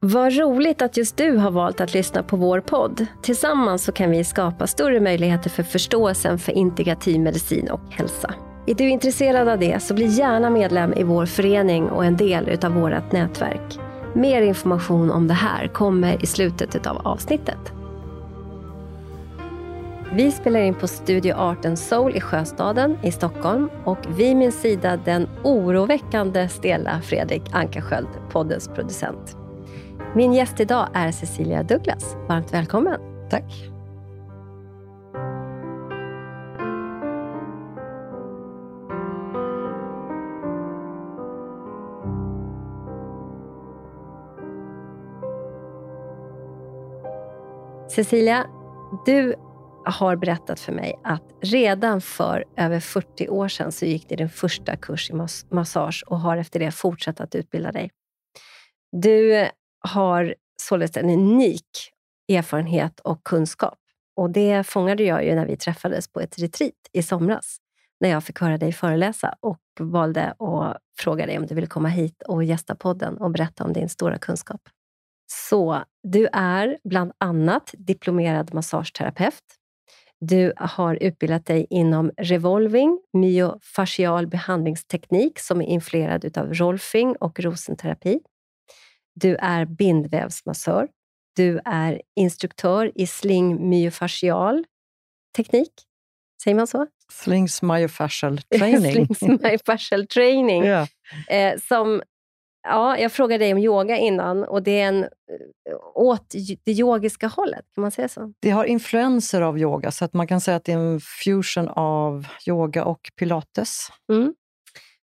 Vad roligt att just du har valt att lyssna på vår podd. Tillsammans så kan vi skapa större möjligheter för förståelsen för integrativ medicin och hälsa. Är du intresserad av det så bli gärna medlem i vår förening och en del av vårt nätverk. Mer information om det här kommer i slutet av avsnittet. Vi spelar in på Studio Art Soul i Sjöstaden i Stockholm och vid min sida den oroväckande stela Fredrik Ankarsköld, poddens producent. Min gäst idag är Cecilia Douglas. Varmt välkommen. Tack. Cecilia, du har berättat för mig att redan för över 40 år sedan så gick du din första kurs i massage och har efter det fortsatt att utbilda dig. Du har således en unik erfarenhet och kunskap. Och Det fångade jag ju när vi träffades på ett retreat i somras, när jag fick höra dig föreläsa och valde att fråga dig om du ville komma hit och gästa podden och berätta om din stora kunskap. Så du är bland annat diplomerad massageterapeut. Du har utbildat dig inom revolving, myofascial behandlingsteknik som är influerad av rolfing och rosenterapi. Du är bindvävsmassör. Du är instruktör i sling myofascial teknik. Säger man så? Slings myofascial training. Slings myofascial training. yeah. eh, som, ja, jag frågade dig om yoga innan och det är en, eh, åt det yogiska hållet. Kan man säga så? Det har influenser av yoga, så att man kan säga att det är en fusion av yoga och pilates. Mm.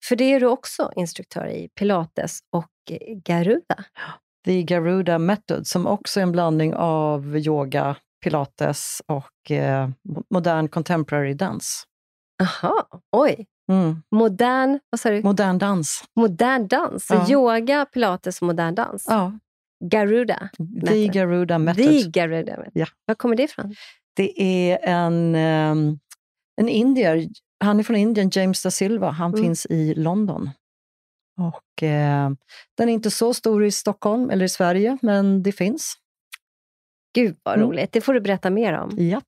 För det är du också instruktör i, pilates och Garuda. The Garuda Method, som också är en blandning av yoga, pilates och eh, modern contemporary dance. Aha, oj. Mm. Modern, vad sa du? Modern dans. Modern dans. Så ja. yoga, pilates och modern dans. Ja. Garuda. The Garuda Method. The Garuda Method. Ja. Var kommer det ifrån? Det är en, um, en indier, han är från Indien, James da Silva. Han mm. finns i London. Och, eh, den är inte så stor i Stockholm eller i Sverige, men det finns. Gud vad mm. roligt, det får du berätta mer om. Ja.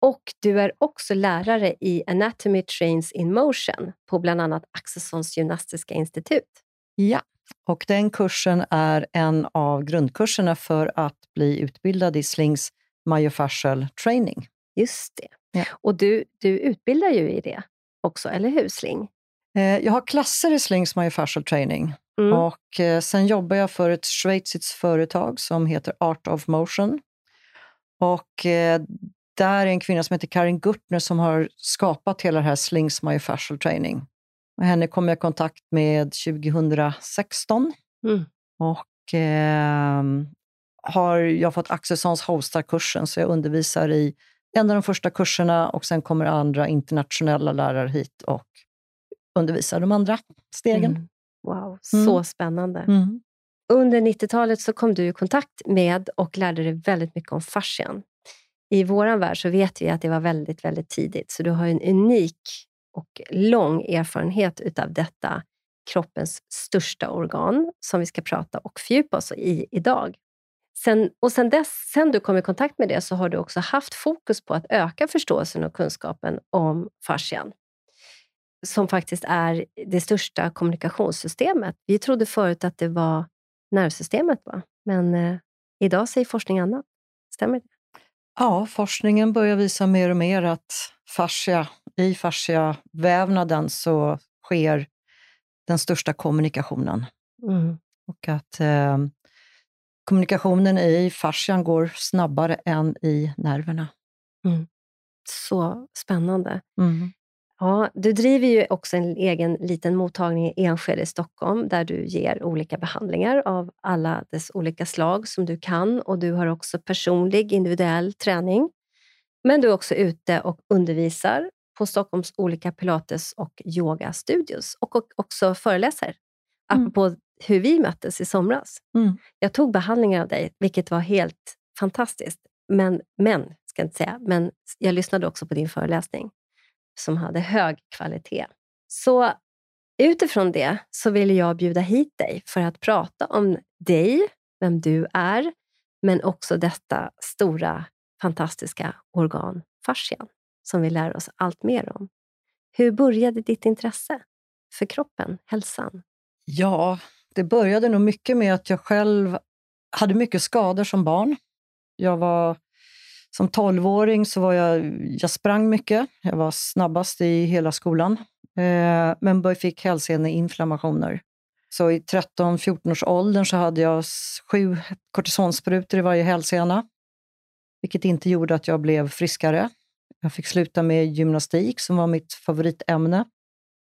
Och du är också lärare i Anatomy Trains in Motion på bland annat Axelssons gymnastiska institut. Ja, och den kursen är en av grundkurserna för att bli utbildad i Slings myofascial training. Just det. Ja. Och du, du utbildar ju i det också, eller hur Sling? Eh, jag har klasser i Slings Myofascial Training mm. och eh, sen jobbar jag för ett schweiziskt företag som heter Art of Motion. Och eh, där är en kvinna som heter Karin Gurtner som har skapat hela det här Slings Myofascial Training. Och henne kom jag i kontakt med 2016. Mm. Och eh, har jag fått Axelssons hostar-kursen, så jag undervisar i en av de första kurserna och sen kommer andra internationella lärare hit och undervisar de andra stegen. Mm. Wow, mm. så spännande. Mm. Under 90-talet så kom du i kontakt med och lärde dig väldigt mycket om fascian. I vår värld så vet vi att det var väldigt, väldigt tidigt, så du har en unik och lång erfarenhet utav detta kroppens största organ som vi ska prata och fördjupa oss i idag. Sen, och sen, dess, sen du kom i kontakt med det så har du också haft fokus på att öka förståelsen och kunskapen om fascian som faktiskt är det största kommunikationssystemet. Vi trodde förut att det var nervsystemet, va? men eh, idag säger forskning annat. Stämmer det? Ja, forskningen börjar visa mer och mer att fascia, i fasciavävnaden så sker den största kommunikationen. Mm. Och att eh, kommunikationen i fascian går snabbare än i nerverna. Mm. Så spännande. Mm. Ja, du driver ju också en egen liten mottagning i Enskede i Stockholm där du ger olika behandlingar av alla dess olika slag som du kan och du har också personlig individuell träning. Men du är också ute och undervisar på Stockholms olika pilates och yogastudios och också föreläser. Mm. Apropå hur vi möttes i somras. Mm. Jag tog behandlingar av dig, vilket var helt fantastiskt. Men, men, ska jag inte säga, men jag lyssnade också på din föreläsning som hade hög kvalitet. Så utifrån det så vill jag bjuda hit dig för att prata om dig, vem du är, men också detta stora, fantastiska organ, fascian, som vi lär oss allt mer om. Hur började ditt intresse för kroppen, hälsan? Ja, det började nog mycket med att jag själv hade mycket skador som barn. Jag var, som tolvåring så var jag, jag sprang mycket. Jag var snabbast i hela skolan. Eh, men fick hälseneinflammationer. Så i 13-14 års åldern så hade jag sju kortisonsprutor i varje hälsena. Vilket inte gjorde att jag blev friskare. Jag fick sluta med gymnastik som var mitt favoritämne.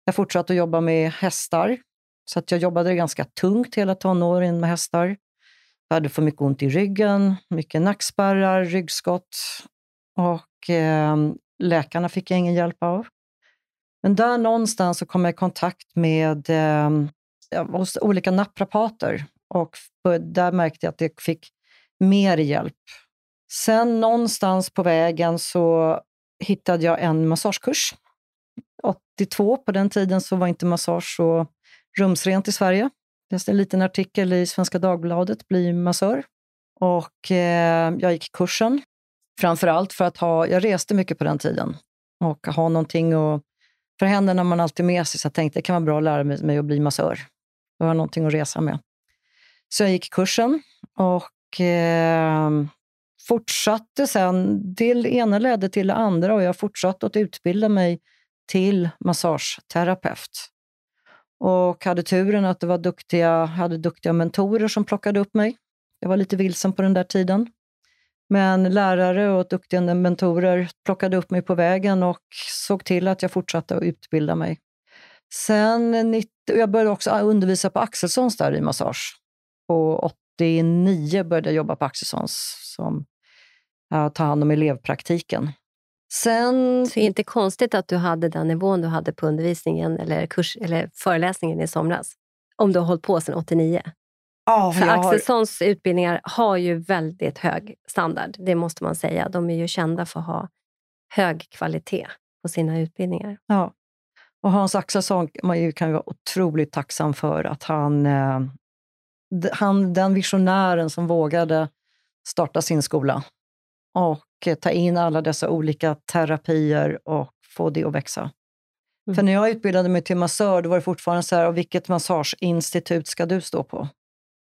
Jag fortsatte att jobba med hästar. Så att jag jobbade ganska tungt hela tonåren med hästar. Jag hade för mycket ont i ryggen, mycket nackspärrar, ryggskott och eh, läkarna fick jag ingen hjälp av. Men där någonstans så kom jag i kontakt med eh, hos olika naprapater och där märkte jag att jag fick mer hjälp. Sen någonstans på vägen så hittade jag en massagekurs. 82, på den tiden så var inte massage så rumsrent i Sverige. Läste en liten artikel i Svenska Dagbladet, Bli massör. Och eh, jag gick kursen, framför allt för att ha, jag reste mycket på den tiden och ha någonting att, för händerna man alltid med sig, så jag tänkte det kan vara bra att lära mig att bli massör. Jag har någonting att resa med. Så jag gick kursen och eh, fortsatte sen. Det ena ledde till det andra och jag fortsatte att utbilda mig till massageterapeut. Och hade turen att det var duktiga, hade duktiga mentorer som plockade upp mig. Jag var lite vilsen på den där tiden. Men lärare och duktiga mentorer plockade upp mig på vägen och såg till att jag fortsatte att utbilda mig. Sen, jag började också undervisa på Axelssons där i massage. Och 89 började jag jobba på Axelssons som att ta hand om elevpraktiken. Sen... Så inte konstigt att du hade den nivån du hade på undervisningen eller, kurs, eller föreläsningen i somras? Om du har hållit på sedan 89? Ja, för Axelssons har... utbildningar har ju väldigt hög standard, det måste man säga. De är ju kända för att ha hög kvalitet på sina utbildningar. Ja, och Hans Axelsson man kan ju vara otroligt tacksam för att han, eh, han, den visionären som vågade starta sin skola och ta in alla dessa olika terapier och få det att växa. Mm. För när jag utbildade mig till massör, då var det fortfarande så här, vilket massageinstitut ska du stå på?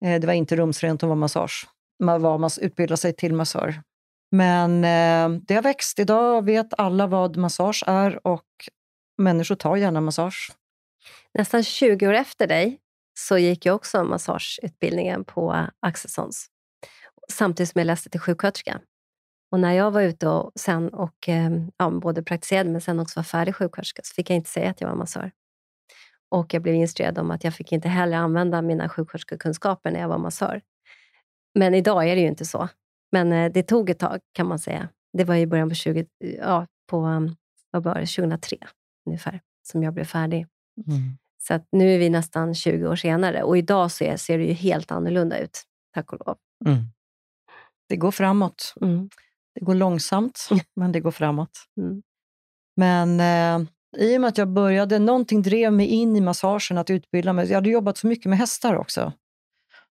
Eh, det var inte rumsrent att vara massage. Man var utbilda sig till massör. Men eh, det har växt. Idag vet alla vad massage är och människor tar gärna massage. Nästan 20 år efter dig så gick jag också massageutbildningen på Axelssons samtidigt som jag läste till sjuksköterska. Och när jag var ute och sen och ehm, ja, både praktiserade men sen också var färdig sjuksköterska så fick jag inte säga att jag var massör. Och jag blev instruerad om att jag fick inte heller använda mina sjuksköterskekunskaper när jag var massör. Men idag är det ju inte så. Men eh, det tog ett tag kan man säga. Det var i början på, 20, ja, på ehm, vad var det, 2003 ungefär som jag blev färdig. Mm. Så nu är vi nästan 20 år senare och idag så ser det ju helt annorlunda ut, tack och lov. Mm. Det går framåt. Mm. Det går långsamt, men det går framåt. Mm. Men eh, i och med att jag började, någonting drev mig in i massagen, att utbilda mig. Jag hade jobbat så mycket med hästar också.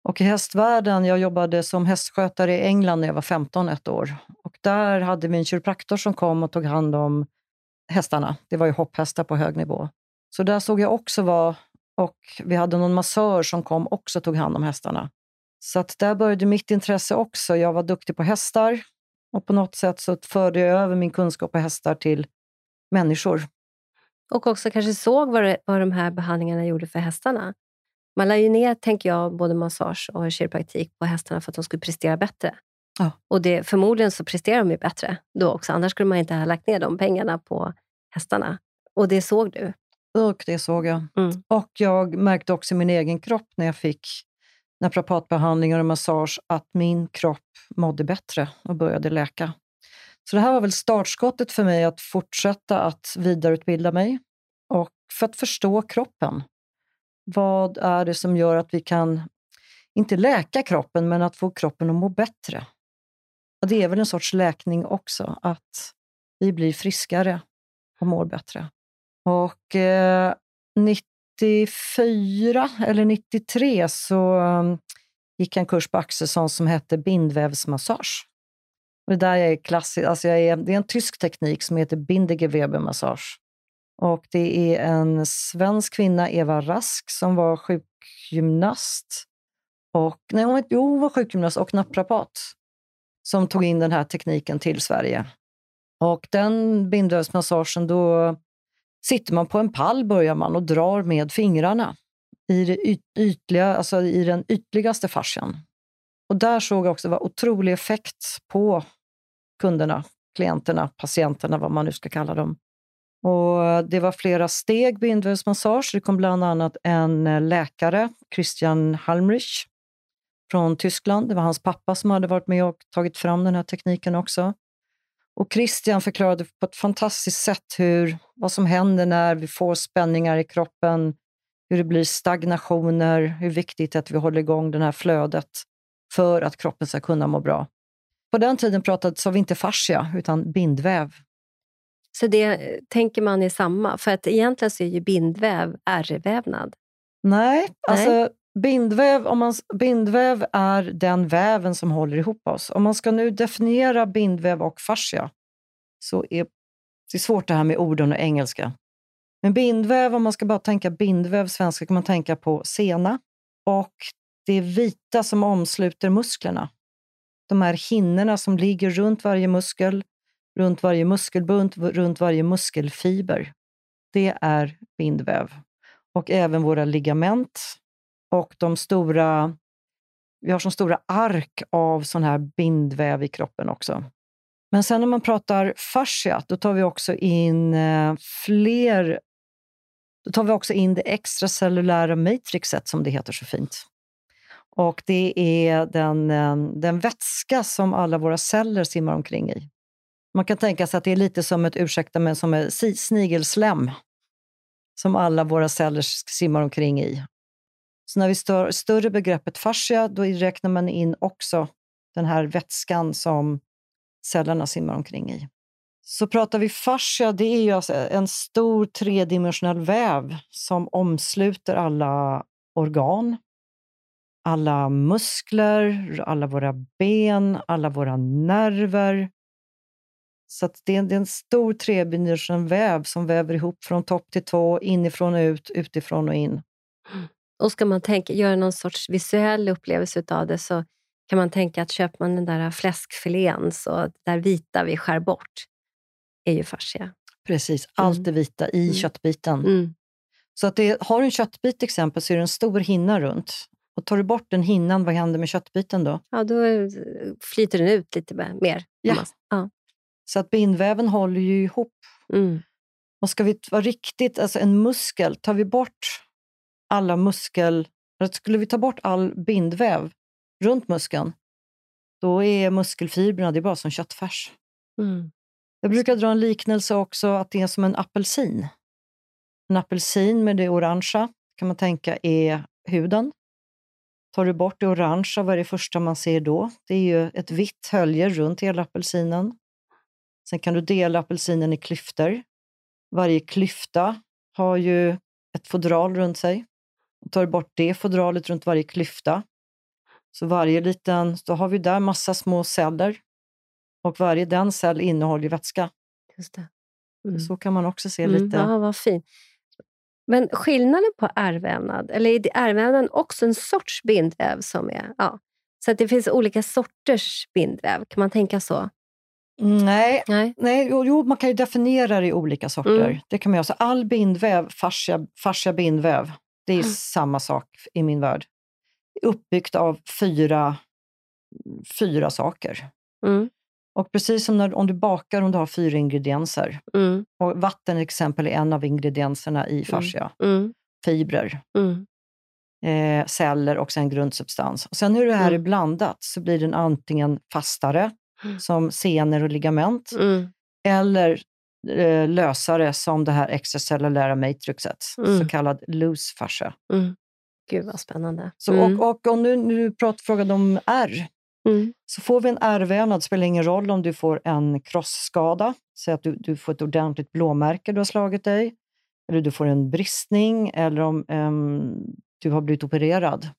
Och i hästvärlden, jag jobbade som hästskötare i England när jag var 15 ett år. Och där hade vi en kiropraktor som kom och tog hand om hästarna. Det var ju hopphästar på hög nivå. Så där såg jag också vad, och vi hade någon massör som kom också tog hand om hästarna. Så att där började mitt intresse också. Jag var duktig på hästar och på något sätt så förde jag över min kunskap på hästar till människor. Och också kanske såg vad, det, vad de här behandlingarna gjorde för hästarna. Man la ju ner, tänker jag, både massage och kiropraktik på hästarna för att de skulle prestera bättre. Ja. Och det, förmodligen så presterar de ju bättre då också. Annars skulle man inte ha lagt ner de pengarna på hästarna. Och det såg du? Och det såg jag. Mm. Och jag märkte också min egen kropp när jag fick naprapatbehandlingar och massage att min kropp mådde bättre och började läka. Så det här var väl startskottet för mig att fortsätta att vidareutbilda mig och för att förstå kroppen. Vad är det som gör att vi kan, inte läka kroppen, men att få kroppen att må bättre? Och det är väl en sorts läkning också, att vi blir friskare och mår bättre. Och eh, 94 eller 93 så gick gick en kurs på Axelsson som hette bindvävsmassage. Och det där är klassiskt, alltså jag är, det är en tysk teknik som heter Bindegewebermassage. Och det är en svensk kvinna, Eva Rask, som var sjukgymnast. Och, nej, hon, jo, hon var sjukgymnast och naprapat som tog in den här tekniken till Sverige. Och den bindvävsmassagen, då sitter man på en pall börjar man och drar med fingrarna i, det ytliga, alltså i den ytligaste fascian. Och där såg jag också var otrolig effekt på kunderna, klienterna, patienterna, vad man nu ska kalla dem. Och det var flera steg bindvävsmassage. Det kom bland annat en eh, läkare, Christian Halmrich, från Tyskland. Det var hans pappa som hade varit med och tagit fram den här tekniken också. Och Christian förklarade på ett fantastiskt sätt hur, vad som händer när vi får spänningar i kroppen, hur det blir stagnationer, hur viktigt det är att vi håller igång det här flödet för att kroppen ska kunna må bra. På den tiden pratades vi inte fascia, utan bindväv. Så det tänker man är samma? För att egentligen så är ju bindväv ärrvävnad. Nej, alltså Nej. Bindväv, om man, bindväv är den väven som håller ihop oss. Om man ska nu definiera bindväv och fascia så är det är svårt det här med orden och engelska. Men bindväv, om man ska bara tänka bindväv svenska, kan man tänka på sena och det vita som omsluter musklerna. De här hinnorna som ligger runt varje muskel, runt varje muskelbunt, runt varje muskelfiber. Det är bindväv. Och även våra ligament och de stora, vi har som stora ark av sån här bindväv i kroppen också. Men sen när man pratar fascia, då tar vi också in eh, fler då tar vi också in det extracellulära matrixet, som det heter så fint. Och det är den, eh, den vätska som alla våra celler simmar omkring i. Man kan tänka sig att det är lite som ett, ursäkta men som ett snigelslem som alla våra celler simmar omkring i. Så när vi stör större begreppet fascia, då räknar man in också den här vätskan som cellerna simmar omkring i. Så pratar vi fascia, det är ju alltså en stor tredimensionell väv som omsluter alla organ, alla muskler, alla våra ben, alla våra nerver. Så det är, det är en stor tredimensionell väv som väver ihop från topp till tå, inifrån och ut, utifrån och in. Mm. Och ska man tänka, göra någon sorts visuell upplevelse av det så kan man tänka att köper man den där fläskfilén, så det där vita vi skär bort, är ju fascia. Precis, allt mm. det vita i mm. köttbiten. Mm. Så att det, har du en köttbit till exempel så är det en stor hinna runt. Och tar du bort den hinnan, vad händer med köttbiten då? Ja, då flyter den ut lite mer. Ja. ja. Så att bindväven håller ju ihop. Mm. Och ska vi vara riktigt, alltså en muskel, tar vi bort alla muskel... Skulle vi ta bort all bindväv runt muskeln, då är muskelfibrerna det är bara som köttfärs. Mm. Jag brukar dra en liknelse också, att det är som en apelsin. En apelsin med det orangea kan man tänka är huden. Tar du bort det orangea, vad är det första man ser då? Det är ju ett vitt hölje runt hela apelsinen. Sen kan du dela apelsinen i klyftor. Varje klyfta har ju ett fodral runt sig tar bort det fodralet runt varje klyfta. Så varje liten, då har vi där massa små celler och varje den cell innehåller vätska. Just det. Mm. Så kan man också se mm, lite. Ja, vad fint. Men skillnaden på ärrvävnad, eller är ärrvävnaden också en sorts bindväv? som är, ja. Så att det finns olika sorters bindväv, kan man tänka så? Nej, nej. nej jo, man kan ju definiera det i olika sorter. Mm. Det kan man göra. Så all bindväv, fascia, fascia bindväv, det är mm. samma sak i min värld. Uppbyggt av fyra, fyra saker. Mm. Och precis som när, om du bakar, om du har fyra ingredienser. Mm. Och vatten till exempel är en av ingredienserna i mm. fascia. Mm. Fibrer, mm. eh, celler och sen grundsubstans. Och sen hur det här är blandat så blir den antingen fastare, som senor och ligament, eller Eh, lösare som det här extracellulära matrixet, mm. så kallad loose fascia. Mm. Gud vad spännande. Så, mm. och, och om du nu frågade om R, mm. så får vi en ärrvävnad, det spelar ingen roll om du får en krossskada, så att du, du får ett ordentligt blåmärke du har slagit dig, eller du får en bristning, eller om um, du har blivit opererad.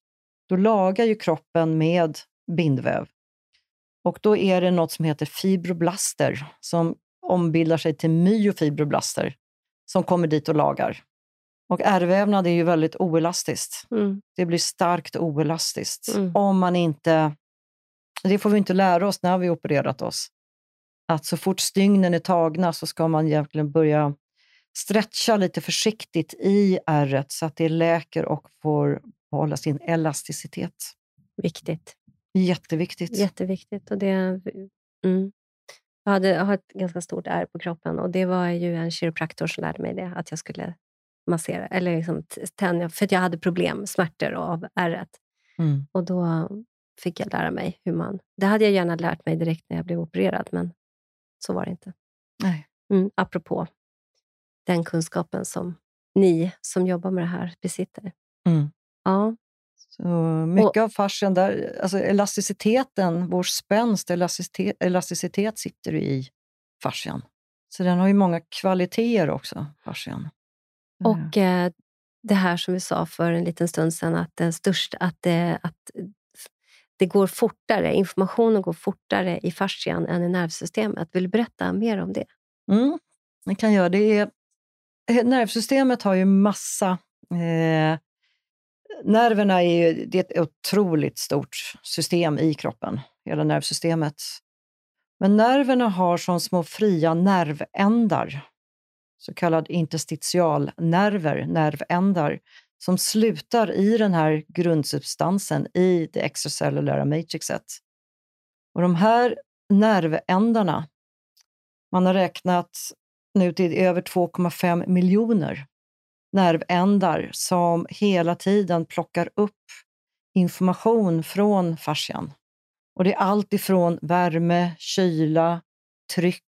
då lagar ju kroppen med bindväv. Och då är det något som heter fibroblaster som ombildar sig till myofibroblaster som kommer dit och lagar. Och ärrvävnad är ju väldigt oelastiskt. Mm. Det blir starkt oelastiskt. Mm. Om man inte... Det får vi inte lära oss när vi opererat oss. Att så fort stygnen är tagna så ska man egentligen börja stretcha lite försiktigt i ärret så att det läker och får behålla sin elasticitet. Viktigt. Jätteviktigt. Jätteviktigt. Och det, mm. Jag, hade, jag har ett ganska stort ärr på kroppen och det var ju en kiropraktor som lärde mig det, att jag skulle massera, eller liksom tänja, för jag hade problem, smärtor av ärret. Mm. Och då fick jag lära mig hur man... Det hade jag gärna lärt mig direkt när jag blev opererad, men så var det inte. Nej. Mm, apropå den kunskapen som ni som jobbar med det här besitter. Mm. Ja. Så mycket och, av fascian, där, alltså elasticiteten, vår spänst, elasticitet, elasticitet sitter i fascian. Så den har ju många kvaliteter också, fascian. Och eh, det här som vi sa för en liten stund sedan, att, den största, att, det, att det går fortare, informationen går fortare i fascian än i nervsystemet. Vill du berätta mer om det? Mm, jag kan göra det. Är, eh, nervsystemet har ju massa... Eh, nerverna är, ju, det är ett otroligt stort system i kroppen, hela nervsystemet. Men nerverna har som små fria nervändar så kallade interstitialnerver, nervändar, som slutar i den här grundsubstansen i det extracellulära matrixet. Och de här nervändarna, man har räknat nu till över 2,5 miljoner nervändar som hela tiden plockar upp information från fascian. Och det är allt ifrån värme, kyla, tryck,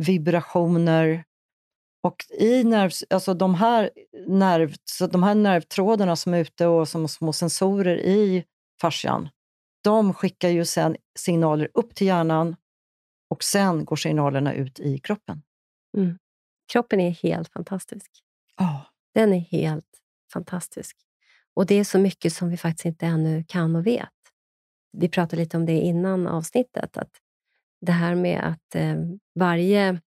vibrationer, och i nerv, alltså de, här nerv, så de här nervtrådarna som är ute och som små sensorer i fascian, de skickar ju sen signaler upp till hjärnan och sen går signalerna ut i kroppen. Mm. Kroppen är helt fantastisk. Oh. Den är helt fantastisk. Och det är så mycket som vi faktiskt inte ännu kan och vet. Vi pratade lite om det innan avsnittet, att det här med att eh, varje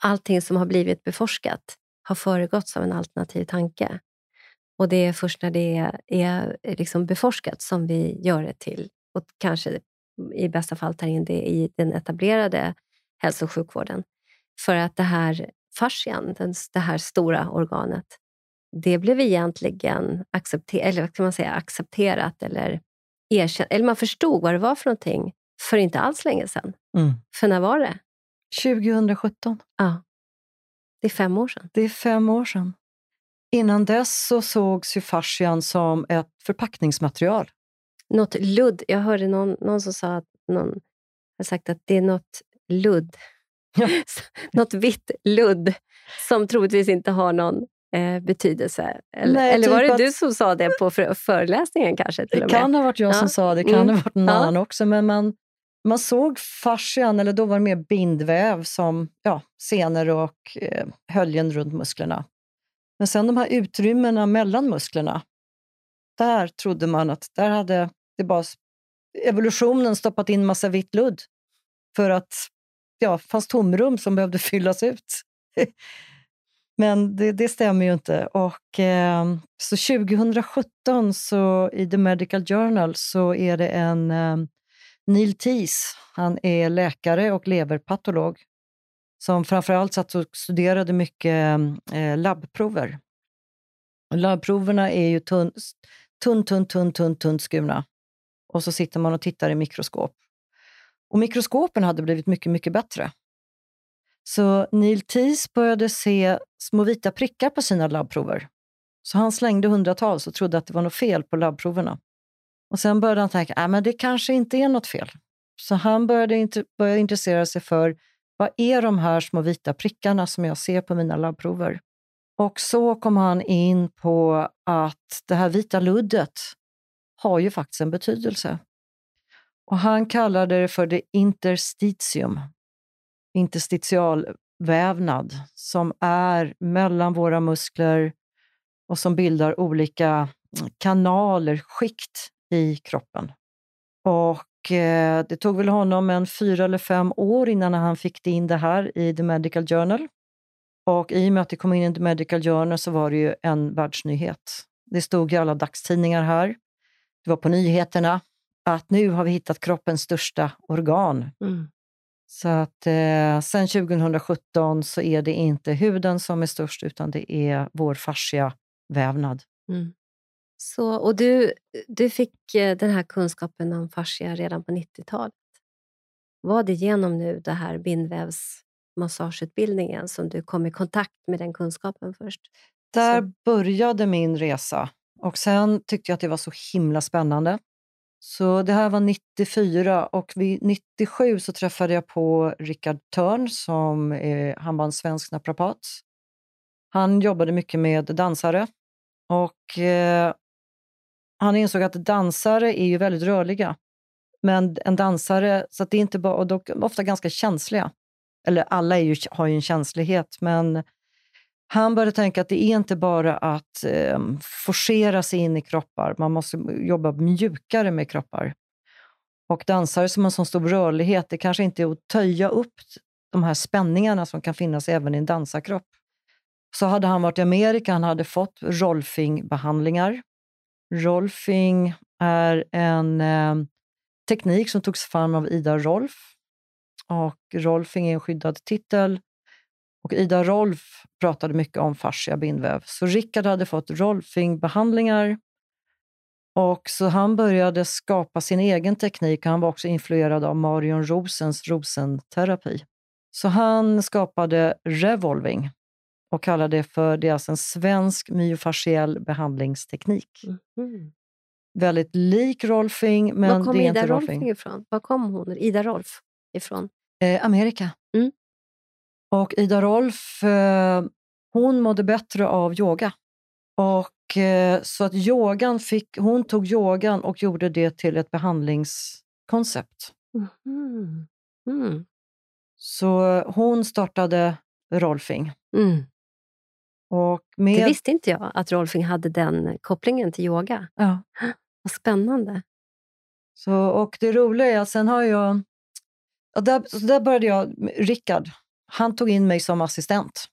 allting som har blivit beforskat har föregåtts av en alternativ tanke. Och det är först när det är liksom beforskat som vi gör det till, och kanske i bästa fall tar in det i den etablerade hälso och sjukvården. För att det här fascian, det här stora organet, det blev egentligen accepter eller vad kan man säga, accepterat eller erkänt. Eller man förstod vad det var för någonting för inte alls länge sedan. Mm. För när var det? 2017. Ja. Det är fem år sedan. Det är fem år sedan. Innan dess så sågs ju fascian som ett förpackningsmaterial. Något ludd. Jag hörde någon, någon som sa att någon har sagt att det är något ludd. Något vitt ludd som troligtvis inte har någon eh, betydelse. Eller, Nej, eller var typ det du som sa det på föreläsningen kanske? det kan ha varit jag ja. som sa det, det kan mm. ha varit någon ja. annan också. Men man, man såg fascian, eller då var det mer bindväv, som ja, senor och eh, höljen runt musklerna. Men sen de här utrymmena mellan musklerna, där trodde man att där hade det bara evolutionen stoppat in massa vitt ludd för att ja, fanns tomrum som behövde fyllas ut. Men det, det, stämmer ju inte. Och, eh, så 2017 så i The Medical Journal så är det en eh, Neil Tees, han är läkare och leverpatolog som framförallt satt och studerade mycket eh, labbprover. labbproverna är ju tunn, tunn, tunn, tunn, tunn, tunn skurna. Och så sitter man och tittar i mikroskop. Och mikroskopen hade blivit mycket, mycket bättre. Så Neil Tees började se små vita prickar på sina labbprover. Så han slängde hundratals och trodde att det var något fel på labbproverna. Och sen började han tänka, äh, men det kanske inte är något fel. Så han började, int började intressera sig för vad är de här små vita prickarna som jag ser på mina labbprover? Och så kom han in på att det här vita luddet har ju faktiskt en betydelse. Och han kallade det för det interstitium, interstitialvävnad, som är mellan våra muskler och som bildar olika mm, kanaler, skikt i kroppen. Och eh, Det tog väl honom en fyra eller fem år innan han fick in det här i The Medical Journal. Och I och med att det kom in i The Medical Journal så var det ju en världsnyhet. Det stod i alla dagstidningar här. Det var på nyheterna att nu har vi hittat kroppens största organ. Mm. Så att eh, sen 2017 så är det inte huden som är störst utan det är vår fascia vävnad. Mm. Så, och du, du fick eh, den här kunskapen om fascia redan på 90-talet. Var det genom nu det här bindvävsmassageutbildningen som du kom i kontakt med den kunskapen först? Där så. började min resa och sen tyckte jag att det var så himla spännande. Så det här var 94 och vid 97 så träffade jag på Rickard Törn som är, han var en svensk naprapat. Han jobbade mycket med dansare och eh, han insåg att dansare är ju väldigt rörliga. Men en dansare, så det är inte bara, och de är ofta ganska känsliga. Eller alla är ju, har ju en känslighet, men han började tänka att det är inte bara att eh, forcera sig in i kroppar, man måste jobba mjukare med kroppar. Och dansare som har en så stor rörlighet, det kanske inte är att töja upp de här spänningarna som kan finnas även i en dansarkropp. Så hade han varit i Amerika, han hade fått Rolfing-behandlingar. Rolfing är en eh, teknik som togs fram av Ida Rolf. Och Rolfing är en skyddad titel och Ida Rolf pratade mycket om fascia bindväv. Så Rickard hade fått Rolfing-behandlingar och så han började skapa sin egen teknik. Han var också influerad av Marion Rosens rosenterapi. Så han skapade Revolving och kallade det för det är alltså en svensk myofasciell behandlingsteknik. Mm. Väldigt lik Rolfing, men Var kom det är Ida inte Rolfing ifrån? Var kom hon, Ida Rolf ifrån? Eh, Amerika. Mm. Och Ida Rolf, eh, hon mådde bättre av yoga. Och, eh, så att yogan fick, hon tog yogan och gjorde det till ett behandlingskoncept. Mm. Mm. Så hon startade Rolfing. Mm. Och med... Det visste inte jag, att Rolfing hade den kopplingen till yoga. Ja. Vad spännande. Så, och det roliga är att sen har jag... Där, så där började jag, Rickard, han tog in mig som assistent.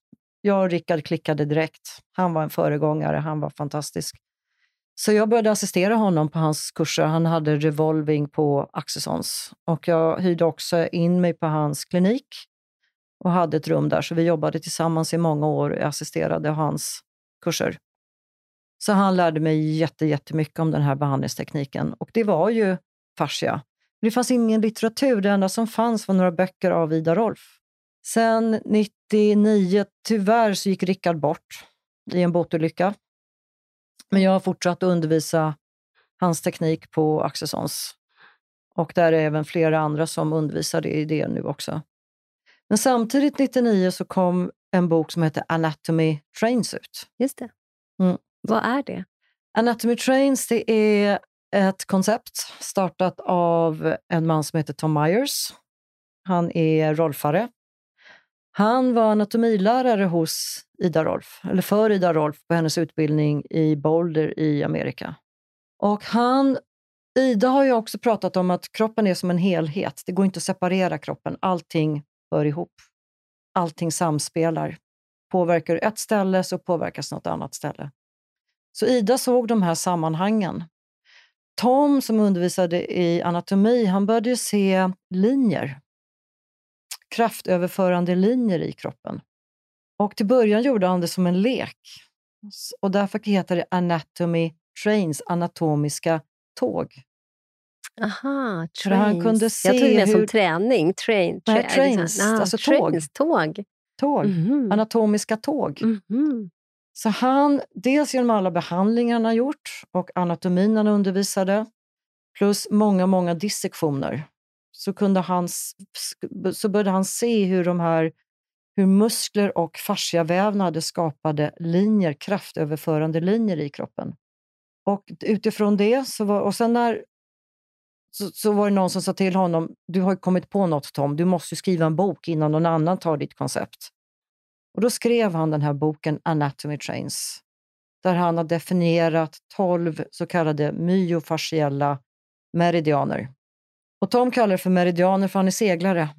Jag och Rickard klickade direkt. Han var en föregångare, han var fantastisk. Så jag började assistera honom på hans kurser. Han hade revolving på Axelssons. och jag hyrde också in mig på hans klinik och hade ett rum där. Så vi jobbade tillsammans i många år och assisterade hans kurser. Så han lärde mig jätte, jättemycket om den här behandlingstekniken och det var ju fascia. Det fanns ingen litteratur, det enda som fanns var några böcker av Ida Rolf. Sen 99, tyvärr, så gick Rickard bort i en båtolycka. Men jag har fortsatt att undervisa hans teknik på Accessons. Och där är även flera andra som undervisar i det nu också. Men samtidigt 99 så kom en bok som heter Anatomy Trains ut. Just det. Mm. Vad är det? Anatomy Trains det är ett koncept startat av en man som heter Tom Myers. Han är rolfare han var anatomilärare hos Ida Rolf, eller för Ida Rolf på hennes utbildning i Boulder i Amerika. Och han, Ida har ju också pratat om att kroppen är som en helhet. Det går inte att separera kroppen. Allting hör ihop. Allting samspelar. Påverkar du ett ställe så påverkas något annat ställe. Så Ida såg de här sammanhangen. Tom som undervisade i anatomi, han började se linjer kraftöverförande linjer i kroppen. Och till början gjorde han det som en lek. Och därför heter det Anatomy Trains, anatomiska tåg. Aha, trains. Han kunde se Jag tog det hur... som träning. Train, tra Nej, trains, ah, alltså trains, tåg. Tåg. tåg. Mm -hmm. Anatomiska tåg. Mm -hmm. Så han, dels genom alla behandlingar han har gjort och anatomin han undervisade, plus många, många dissektioner så, kunde han, så började han se hur, de här, hur muskler och fasciavävnader skapade linjer, kraftöverförande linjer i kroppen. Och utifrån det, så var, och sen när, så, så, var det någon som sa till honom, du har kommit på något Tom, du måste skriva en bok innan någon annan tar ditt koncept. Och då skrev han den här boken Anatomy Trains, där han har definierat 12 så kallade myofasciella meridianer. Och Tom kallar det för meridianer för han är seglare.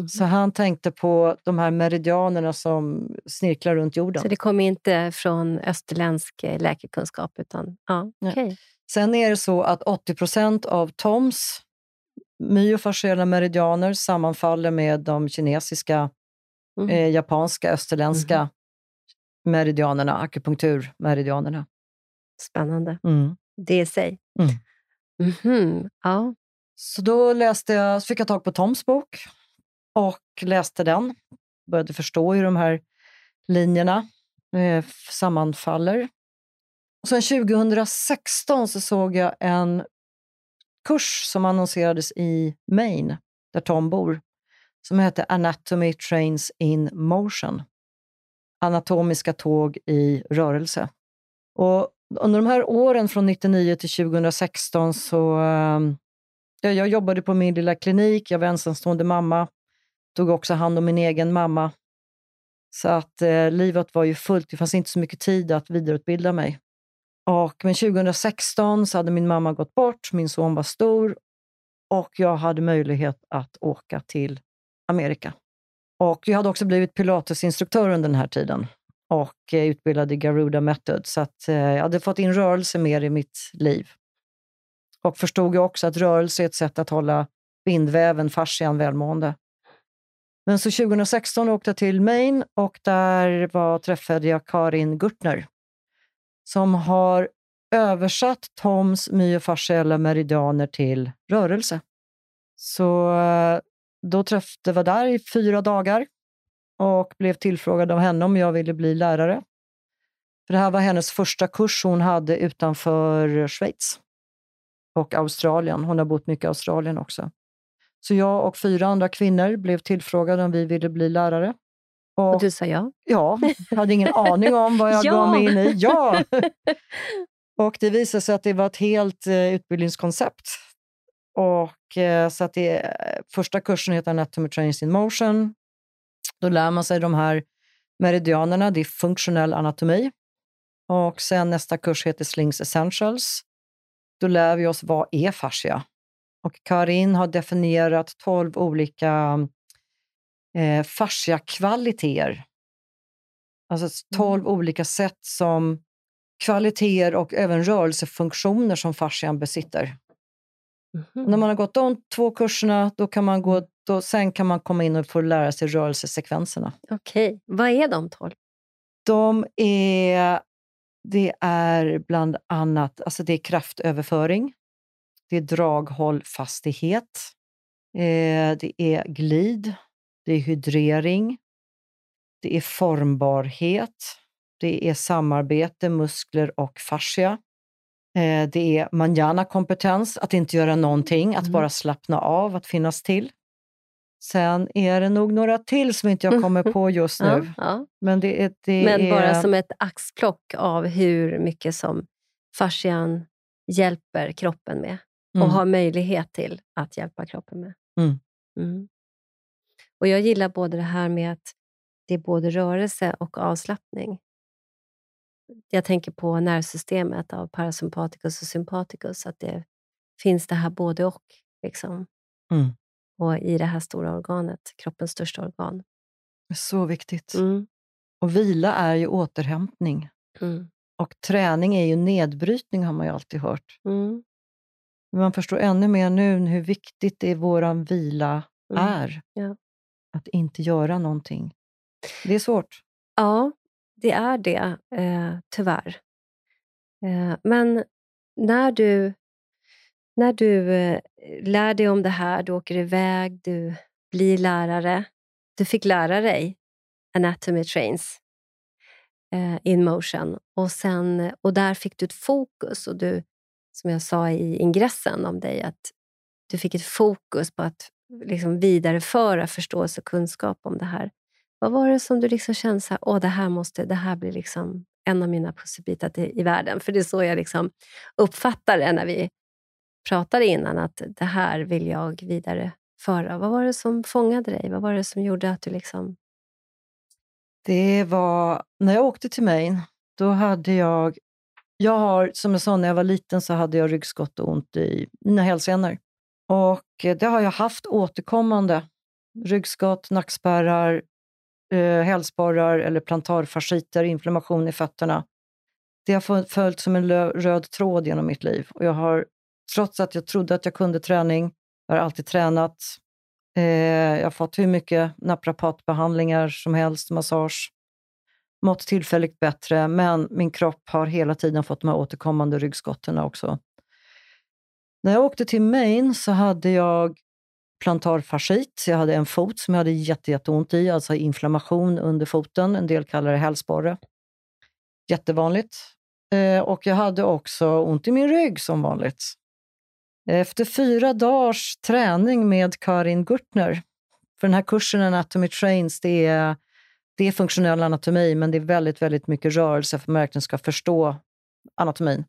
Mm. Så han tänkte på de här meridianerna som snirklar runt jorden. Så det kommer inte från österländsk eh, läkekunskap? Utan, ja, okay. Sen är det så att 80 procent av Toms myofasciella meridianer sammanfaller med de kinesiska, mm. eh, japanska, österländska mm. meridianerna, akupunkturmeridianerna. Spännande. Mm. Det i sig. Mm. Mm-hmm. Ja. Så då läste jag, fick jag tag på Toms bok och läste den. Började förstå hur de här linjerna eh, sammanfaller. Och sen 2016 så såg jag en kurs som annonserades i Maine, där Tom bor, som heter Anatomy Trains in Motion. Anatomiska tåg i rörelse. Och under de här åren från 1999 till 2016 så... Eh, jag jobbade på min lilla klinik, jag var ensamstående mamma. Tog också hand om min egen mamma. Så att eh, livet var ju fullt, det fanns inte så mycket tid att vidareutbilda mig. Och, men 2016 så hade min mamma gått bort, min son var stor och jag hade möjlighet att åka till Amerika. Och jag hade också blivit pilatesinstruktör under den här tiden och eh, utbildad i Garuda Method. Så att, eh, jag hade fått in rörelse mer i mitt liv. Och förstod ju också att rörelse är ett sätt att hålla bindväven, fascian, välmående. Men så 2016 åkte jag till Maine och där var, träffade jag Karin Gurtner som har översatt Toms myofasciella meridianer till rörelse. Så eh, då träffade jag där i fyra dagar och blev tillfrågad av henne om jag ville bli lärare. För det här var hennes första kurs hon hade utanför Schweiz och Australien. Hon har bott mycket i Australien också. Så jag och fyra andra kvinnor blev tillfrågade om vi ville bli lärare. Och, och du sa ja? Ja, jag hade ingen aning om vad jag ja. gav mig in i. Ja! Och det visade sig att det var ett helt eh, utbildningskoncept. Och, eh, så att det, första kursen heter Anatomy Trains in Motion. Då lär man sig de här meridianerna, det är funktionell anatomi. Och sen nästa kurs heter Slings Essentials. Då lär vi oss vad är fascia? Och Karin har definierat 12 olika eh, fascia-kvaliteter. Alltså 12 mm. olika sätt som kvaliteter och även rörelsefunktioner som fascian besitter. Mm. När man har gått de två kurserna, då kan man gå, mm. då, sen kan man komma in och få lära sig rörelsesekvenserna. Okej, okay. vad är de 12? De är, det är bland annat alltså det är kraftöverföring, det är draghållfastighet, eh, det är glid, det är hydrering, det är formbarhet, det är samarbete, muskler och fascia. Eh, det är manjana-kompetens, att inte göra någonting, att mm. bara slappna av, att finnas till. Sen är det nog några till som inte jag kommer på just nu. Ja, ja. Men, det är, det Men är... bara som ett axplock av hur mycket som fascian hjälper kroppen med och mm. har möjlighet till att hjälpa kroppen med. Mm. Mm. Och Jag gillar både det här med att det är både rörelse och avslappning. Jag tänker på nervsystemet av parasympaticus och sympaticus, att det finns det här både och. Liksom. Och i det här stora organet, kroppens största organ. Så viktigt. Mm. Och vila är ju återhämtning. Mm. Och träning är ju nedbrytning, har man ju alltid hört. Mm. Men man förstår ännu mer nu hur viktigt det vår vila mm. är. Ja. Att inte göra någonting. Det är svårt. Ja, det är det, eh, tyvärr. Eh, men när du, när du eh, lär dig om det här, du åker iväg, du blir lärare. Du fick lära dig Anatomy Trains eh, in motion och, sen, och där fick du ett fokus. och du, Som jag sa i ingressen om dig, att du fick ett fokus på att liksom vidareföra förståelse och kunskap om det här. Vad var det som du liksom kände så här, Åh, det här måste, det här blir liksom en av mina pusselbitar i, i världen? För det är så jag liksom uppfattar det när vi pratade innan, att det här vill jag vidareföra. Vad var det som fångade dig? Vad var det som gjorde att du liksom... Det var när jag åkte till Maine då hade jag... Jag har, som jag sa, när jag var liten så hade jag ryggskott och ont i mina hälsenor. Och eh, det har jag haft återkommande. Ryggskott, nackspärrar, eh, hälsporrar eller plantarfasciter, inflammation i fötterna. Det har följt som en röd tråd genom mitt liv. Och jag har, trots att jag trodde att jag kunde träning, jag har alltid tränat. Eh, jag har fått hur mycket naprapatbehandlingar som helst, massage. Mått tillfälligt bättre, men min kropp har hela tiden fått de här återkommande ryggskotten också. När jag åkte till Maine så hade jag plantarfascit. Jag hade en fot som jag hade jättejätteont i, alltså inflammation under foten. En del kallar det hälsporre. Jättevanligt. Eh, och jag hade också ont i min rygg som vanligt. Efter fyra dagars träning med Karin Gurtner, för den här kursen Anatomy Trains, det är, det är funktionell anatomi, men det är väldigt, väldigt mycket rörelse för att man verkligen ska förstå anatomin.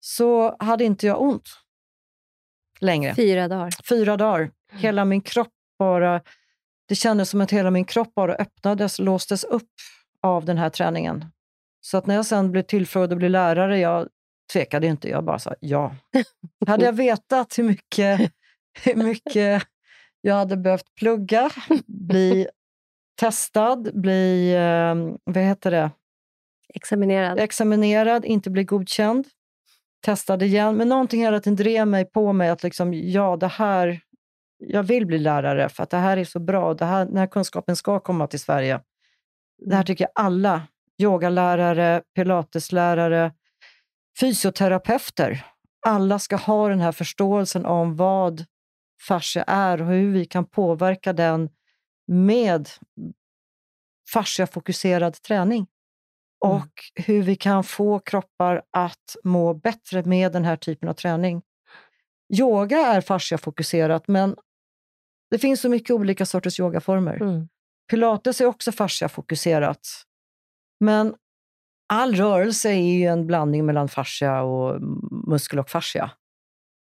Så hade inte jag ont längre. Fyra dagar? Fyra dagar. Hela min kropp bara... Det kändes som att hela min kropp bara öppnades, låstes upp av den här träningen. Så att när jag sen blev tillfrågad att bli lärare, jag tvekade inte. Jag bara sa ja. hade jag vetat hur mycket, hur mycket jag hade behövt plugga, bli testad, bli, eh, vad heter det? Examinerad. Examinerad, inte bli godkänd. Testad igen. Men någonting hela tiden drev mig på mig att liksom, ja, det här, jag vill bli lärare för att det här är så bra. Det här, den här kunskapen ska komma till Sverige. Det här mm. tycker jag alla, yogalärare, pilateslärare, fysioterapeuter, alla ska ha den här förståelsen om vad fascia är och hur vi kan påverka den med fasciafokuserad träning. Mm. Och hur vi kan få kroppar att må bättre med den här typen av träning. Yoga är fasciafokuserat, men det finns så mycket olika sorters yogaformer. Mm. Pilates är också fasciafokuserat. Men all rörelse är ju en blandning mellan fascia och muskel och fascia.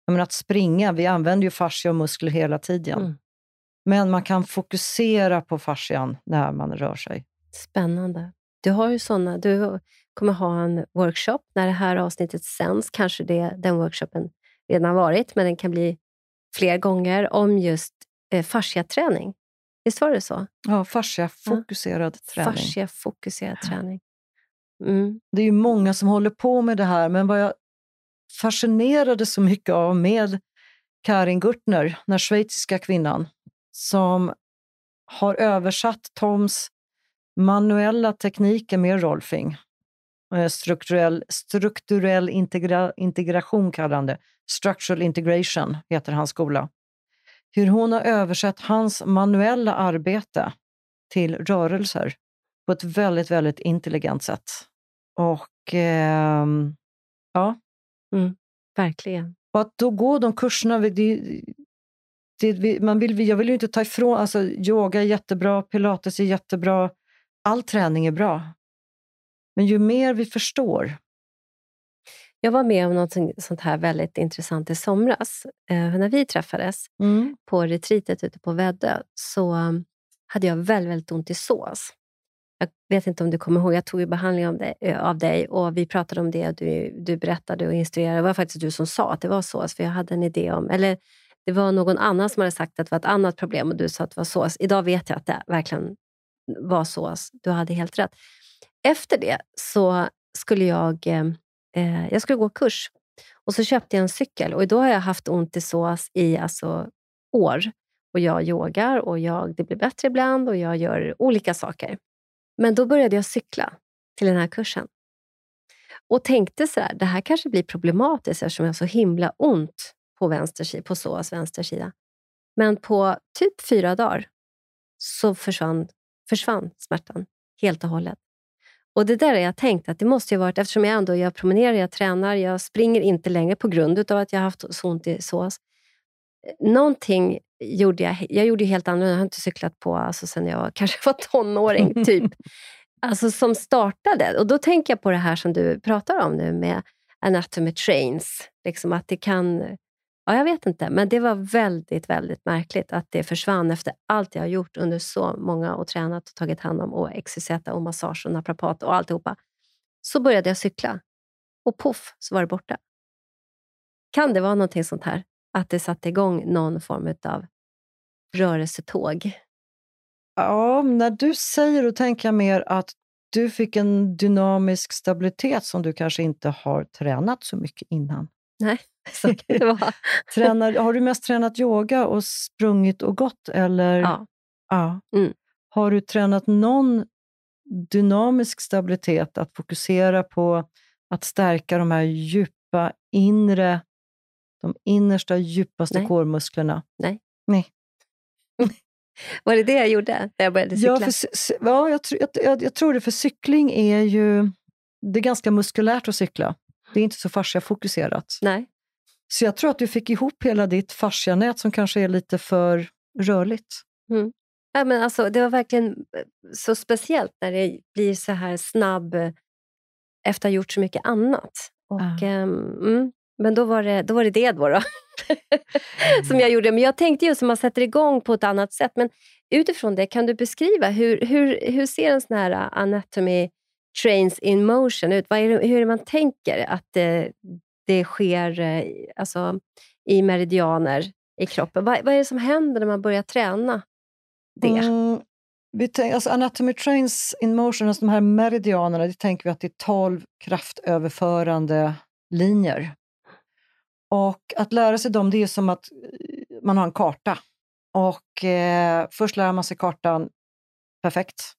Men att springa, vi använder ju fascia och muskler hela tiden. Mm. Men man kan fokusera på fascian när man rör sig. Spännande. Du har ju såna, du kommer ha en workshop när det här avsnittet sänds. Kanske det, den workshopen redan varit, men den kan bli fler gånger om just eh, fasciaträning. Visst var det så? Ja, fasciafokuserad ja. träning. Fasciafokuserad träning. Mm. Det är ju många som håller på med det här, men vad jag fascinerade så mycket av med Karin Gurtner, den schweiziska kvinnan, som har översatt Toms manuella tekniker med Rolfing. Eh, strukturell, strukturell integra, integration kallar han det. Structural integration heter hans skola. Hur hon har översatt hans manuella arbete till rörelser på ett väldigt, väldigt intelligent sätt. Och eh, ja. Mm, verkligen. Och att då gå de kurserna, det, det, man vill, jag vill ju inte ta ifrån, alltså yoga är jättebra, pilates är jättebra, all träning är bra. Men ju mer vi förstår. Jag var med om något sånt här väldigt intressant i somras. Eh, när vi träffades mm. på retreatet ute på Väddö så hade jag väldigt, väldigt ont i sås. Jag vet inte om du kommer ihåg, jag tog ju behandling av dig, av dig och vi pratade om det. Du, du berättade och instruerade. Det var faktiskt du som sa att det var sås, för jag hade en idé om... Eller det var någon annan som hade sagt att det var ett annat problem och du sa att det var sås. Idag vet jag att det verkligen var sås. Du hade helt rätt. Efter det så skulle jag, ehm, eh, jag skulle gå kurs och så köpte jag en cykel och då har jag haft ont i sås i alltså, år. Och Jag yogar och jag, det blir bättre ibland och jag gör olika saker. Men då började jag cykla till den här kursen och tänkte så här, det här kanske blir problematiskt eftersom jag har så himla ont på, vänster, på SOAs vänster sida. Men på typ fyra dagar så försvann försvann smärtan helt och hållet. Och Det där har jag tänkt att det måste ju varit, eftersom jag ändå jag promenerar, jag tränar, jag springer inte längre på grund av att jag haft så ont i sås. Någonting gjorde jag, jag gjorde helt annorlunda. Jag har inte cyklat på alltså, sen jag kanske var tonåring, typ. alltså som startade. Och då tänker jag på det här som du pratar om nu med anatomy trains. Liksom att det kan Ja, jag vet inte, men det var väldigt, väldigt märkligt att det försvann efter allt jag har gjort under så många och tränat och tagit hand om och XYZ och massage och naprapat och alltihopa. så började jag cykla. Och poff, så var det borta. Kan det vara någonting sånt här? Att det satte igång någon form av rörelsetåg? Ja, när du säger det tänker jag mer att du fick en dynamisk stabilitet som du kanske inte har tränat så mycket innan. Nej, så kan det vara. Tränar, har du mest tränat yoga och sprungit och gått? Eller? Ja. ja. Mm. Har du tränat någon dynamisk stabilitet, att fokusera på att stärka de här djupa inre, de innersta djupaste Nej. kårmusklerna? Nej. Nej. Var det det jag gjorde när jag började cykla? Ja, för, ja jag, jag, jag, jag tror det, för cykling är ju det är ganska muskulärt att cykla. Det är inte så fasciafokuserat. Nej. Så jag tror att du fick ihop hela ditt fascianät som kanske är lite för rörligt. Ja, men alltså, det var verkligen eh, så speciellt när det blir så här snabb eh, efter att ha gjort så mycket annat. Och, Ja. mm, men då var det då. Var det, det då, då. som jag gjorde. Men jag tänkte just att man sätter igång på ett annat sätt. Men utifrån det, kan du beskriva hur, hur, hur ser en sån här uh, anatomy trains in motion ut? Vad är det, hur är det man tänker att det, det sker eh, alltså, i meridianer i kroppen? Vad, vad är det som händer när man börjar träna det? Mm, vi tänk, alltså anatomy trains in motion, alltså de här meridianerna, det tänker vi att det är 12 kraftöverförande linjer. Och att lära sig dem, det är som att eh, man har en karta. Och eh, först lär man sig kartan perfekt.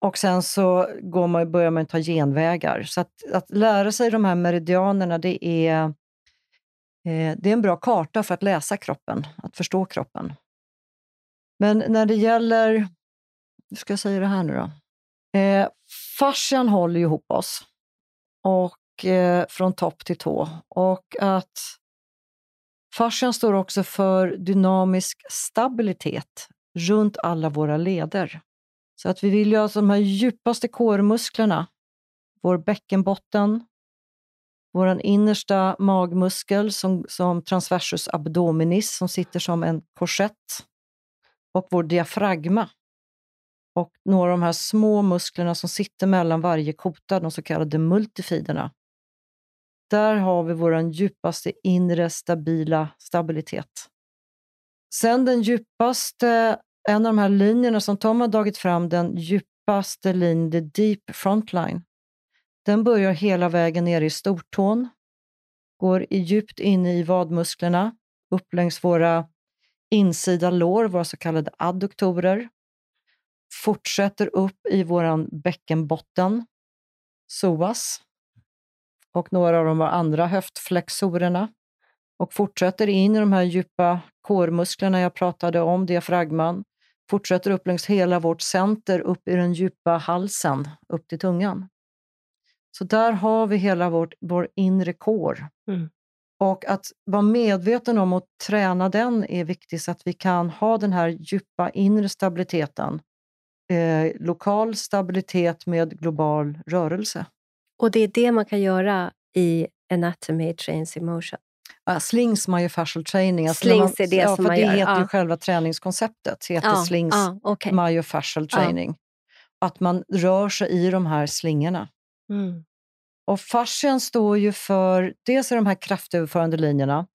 Och sen så går man, börjar man ta genvägar. Så att, att lära sig de här meridianerna, det är, eh, det är en bra karta för att läsa kroppen, att förstå kroppen. Men när det gäller, hur ska jag säga det här nu då? Eh, fascian håller ju ihop oss och, eh, från topp till tå. Och att fascian står också för dynamisk stabilitet runt alla våra leder. Så att vi vill ju ha de här djupaste kårmusklerna, vår bäckenbotten, vår innersta magmuskel som, som transversus abdominis som sitter som en korsett och vår diafragma. Och några av de här små musklerna som sitter mellan varje kota, de så kallade multifiderna. Där har vi vår djupaste inre stabila stabilitet. Sen den djupaste, en av de här linjerna som Tom har dragit fram, den djupaste linjen, the deep frontline. Den börjar hela vägen ner i stortån, går i djupt in i vadmusklerna, upp längs våra insida lår, våra så kallade adduktorer, fortsätter upp i vår bäckenbotten, psoas, och några av de andra höftflexorerna och fortsätter in i de här djupa kårmusklerna jag pratade om, diafragman, fortsätter upp längs hela vårt center, upp i den djupa halsen, upp till tungan. Så där har vi hela vårt, vår inre kår. Mm. Och att vara medveten om att träna den är viktigt så att vi kan ha den här djupa inre stabiliteten. Eh, lokal stabilitet med global rörelse. Och det är det man kan göra i Anatomy Trains in Motion. Ja, slings myofascial training. Alltså Slings man, är det ja, som man det gör, heter ju ja. själva träningskonceptet. heter Ja, slings ja, okej. myofascial training. Att man rör sig i de här slingorna. Mm. Och fascian står ju för, dels är de här kraftöverförande linjerna.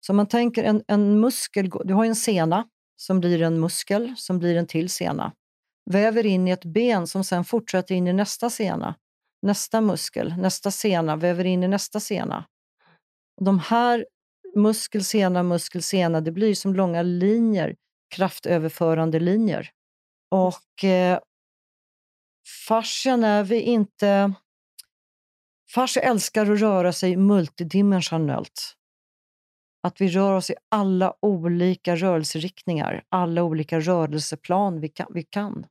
Så man tänker en, en muskel, du har ju en sena som blir en muskel som blir en till sena. Väver in i ett ben som sen fortsätter in i nästa sena, nästa muskel, nästa sena, väver in i nästa sena. De här muskel, sena, muskel, sena, det blir som långa linjer, kraftöverförande linjer. Och eh, fascian är vi inte... Fascia älskar att röra sig multidimensionellt. Att vi rör oss i alla olika rörelseriktningar, alla olika rörelseplan vi kan. Vi kan.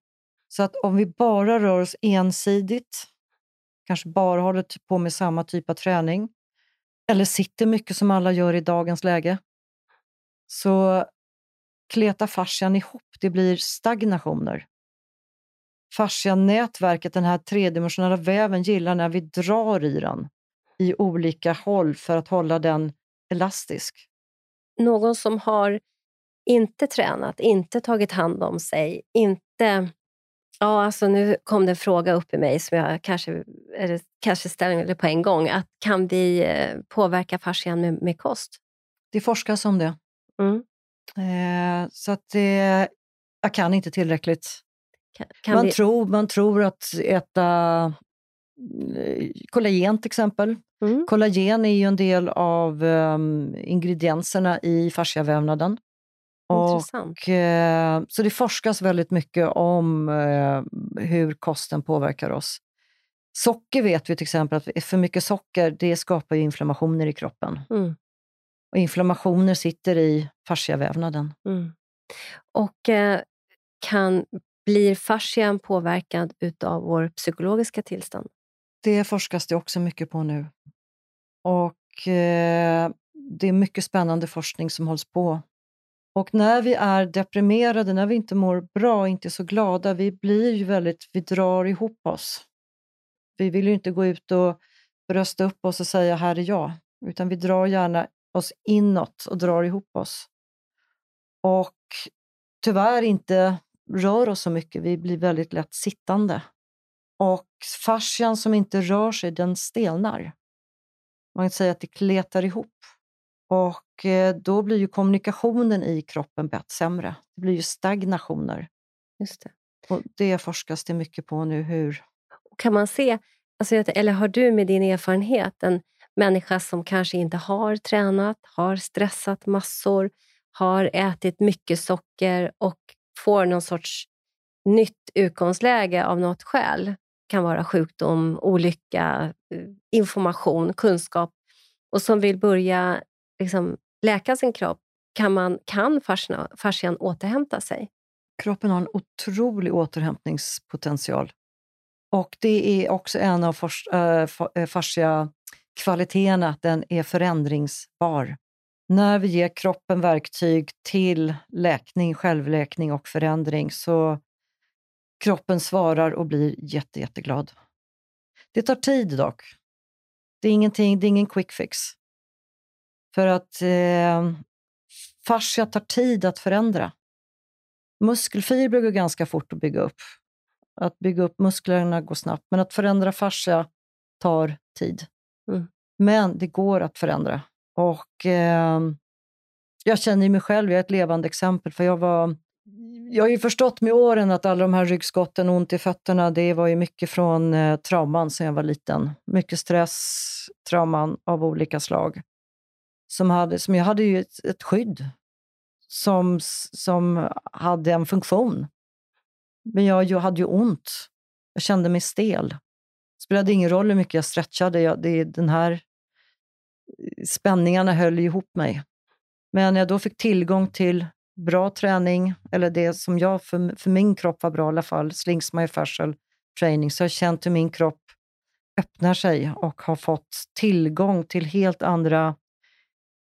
Så att om vi bara rör oss ensidigt, kanske bara håller på med samma typ av träning, eller sitter mycket som alla gör i dagens läge, så kletar fascian ihop. Det blir stagnationer. Fascianätverket, den här tredimensionella väven, gillar när vi drar i den i olika håll för att hålla den elastisk. Någon som har inte tränat, inte tagit hand om sig, inte Ja, alltså nu kom det en fråga upp i mig som jag kanske, eller kanske ställer på en gång. Att kan vi eh, påverka fascian med, med kost? Det forskas om det. Mm. Eh, så att det, jag kan inte tillräckligt. Kan, kan man, vi... tror, man tror att äta eh, kollagen till exempel. Mm. Kollagen är ju en del av um, ingredienserna i fasciavävnaden. Och, eh, så det forskas väldigt mycket om eh, hur kosten påverkar oss. Socker vet vi till exempel att för mycket socker det skapar inflammationer i kroppen. Mm. Och inflammationer sitter i fasciavävnaden. Mm. Och eh, kan, blir fascian påverkad av vår psykologiska tillstånd? Det forskas det också mycket på nu. Och eh, det är mycket spännande forskning som hålls på. Och när vi är deprimerade, när vi inte mår bra, inte så glada, vi blir ju väldigt, vi drar ihop oss. Vi vill ju inte gå ut och brösta upp oss och säga här är jag, utan vi drar gärna oss inåt och drar ihop oss. Och tyvärr inte rör oss så mycket, vi blir väldigt lätt sittande. Och fascian som inte rör sig, den stelnar. Man kan säga att det kletar ihop. Och eh, då blir ju kommunikationen i kroppen sämre. Det blir ju stagnationer. Just det. Och det forskas det mycket på nu. hur... Kan man se, alltså, eller har du med din erfarenhet en människa som kanske inte har tränat, har stressat massor, har ätit mycket socker och får någon sorts nytt utgångsläge av något skäl. Det kan vara sjukdom, olycka, eh, information, kunskap och som vill börja liksom, läka sin kropp. Kan, man, kan fascian återhämta sig? Kroppen har en otrolig återhämtningspotential. Och det är också en av äh, fascia-kvaliteterna, att den är förändringsbar. När vi ger kroppen verktyg till läkning, självläkning och förändring så kroppen svarar och blir jätte, jätteglad. Det tar tid dock. Det är, ingenting, det är ingen quick fix. För att eh, fascia tar tid att förändra. Muskelfibrer går ganska fort att bygga upp. Att bygga upp musklerna går snabbt, men att förändra fascia tar tid. Mm. Men det går att förändra. Och eh, Jag känner mig själv, jag är ett levande exempel, för jag var jag har ju förstått med åren att alla de här ryggskotten och ont i fötterna, det var ju mycket från eh, trauman sedan jag var liten. Mycket stress, trauman av olika slag. Som, hade, som jag hade ju ett, ett skydd som, som hade en funktion. Men jag, jag hade ju ont. Jag kände mig stel. Det spelade ingen roll hur mycket jag stretchade. Jag, det, den här eh, spänningarna höll ihop mig. Men när jag då fick tillgång till bra träning, eller det som jag, för, för min kropp var bra i alla fall, slings myofascial training, så har jag känt hur min kropp öppnar sig och har fått tillgång till helt andra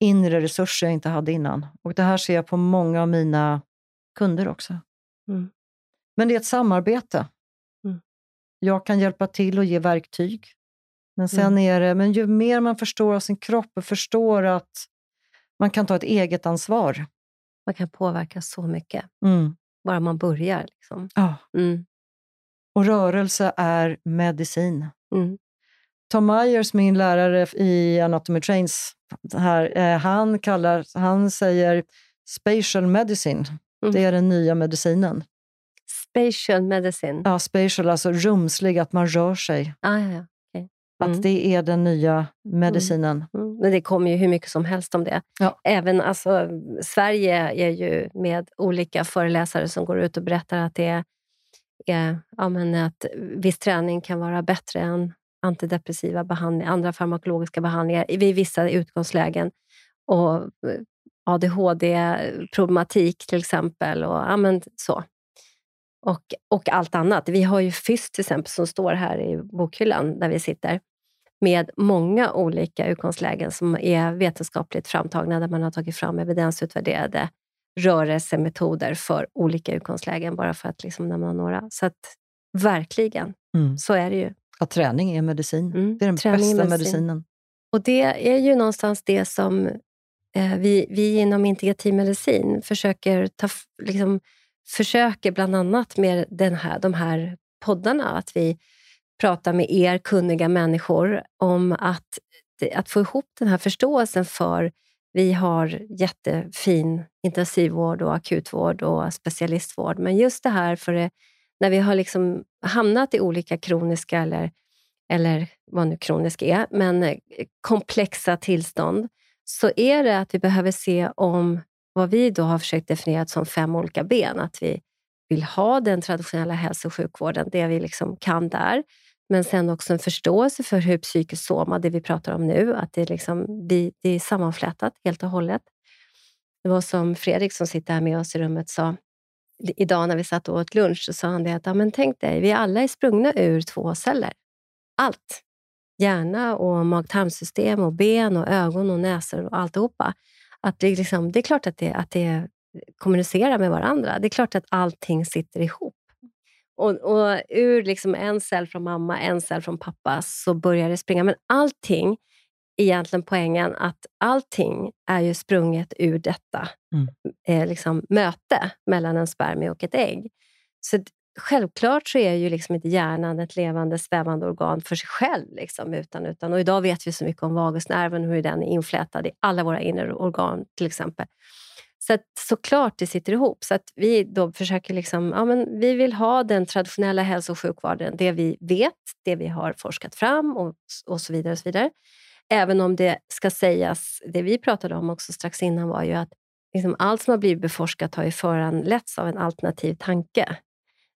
inre resurser jag inte hade innan. Och Det här ser jag på många av mina kunder också. Mm. Men det är ett samarbete. Mm. Jag kan hjälpa till och ge verktyg. Men sen mm. är det, men ju mer man förstår av sin kropp och förstår att man kan ta ett eget ansvar. Man kan påverka så mycket, mm. bara man börjar. Liksom. Ja. Mm. Och rörelse är medicin. Mm. Tom Myers, min lärare i Anatomy Trains, här, eh, han, kallar, han säger spatial medicine. Mm. Det är den nya medicinen. Spatial medicine? Ja, spatial, alltså rumslig, att man rör sig. Ah, ja, ja. Okay. Mm. Att det är den nya medicinen. Mm. mm. Men det kommer ju hur mycket som helst om det. Ja. Även alltså, Sverige är ju med olika föreläsare som går ut och berättar att det är, är ja, men att viss träning kan vara bättre än antidepressiva behandlingar, andra farmakologiska behandlingar vid vissa utgångslägen. Och eh, ADHD-problematik till exempel. Och, ja, men så. Och, och allt annat. Vi har ju FYSS till exempel som står här i bokhyllan där vi sitter med många olika utgångslägen som är vetenskapligt framtagna där man har tagit fram evidensutvärderade rörelsemetoder för olika utgångslägen, bara för att liksom nämna några. Så att, verkligen, mm. så är det ju. Att träning är medicin. Mm, det är den bästa medicin. medicinen. Och det är ju någonstans det som eh, vi, vi inom integrativ medicin försöker ta, liksom, försöker bland annat med den här, de här poddarna, att vi pratar med er kunniga människor om att, att få ihop den här förståelsen för vi har jättefin intensivvård och akutvård och specialistvård. Men just det här för det, när vi har liksom hamnat i olika kroniska, eller, eller vad nu kronisk är, men eh, komplexa tillstånd, så är det att vi behöver se om vad vi då har försökt definiera som fem olika ben. Att vi vill ha den traditionella hälso och sjukvården, det vi liksom kan där. Men sen också en förståelse för hur psykisk soma, det vi pratar om nu, att det, liksom, det är sammanflätat helt och hållet. Det var som Fredrik som sitter här med oss i rummet sa idag när vi satt och åt lunch, så sa han det att ja, men tänk dig, vi alla är sprungna ur två celler. Allt. Hjärna och mag-tarmsystem och ben och ögon och näsor och alltihopa. Att det, liksom, det är klart att det, att det kommunicerar med varandra. Det är klart att allting sitter ihop. Och, och ur liksom en cell från mamma, en cell från pappa, så börjar det springa. Men allting, egentligen poängen att allting är ju sprunget ur detta mm. eh, liksom, möte mellan en spermie och ett ägg. Så självklart så är ju liksom inte hjärnan ett levande svävande organ för sig själv. Liksom, utan, utan, och idag vet vi så mycket om vagusnerven, hur den är inflätad i alla våra inre organ till exempel. Så att, såklart det sitter ihop. Så att vi då försöker liksom, ja, men vi vill ha den traditionella hälso och sjukvården, det vi vet, det vi har forskat fram och, och så vidare. och så vidare. Även om det ska sägas, det vi pratade om också strax innan var ju att liksom allt som har blivit beforskat har ju föranletts av en alternativ tanke.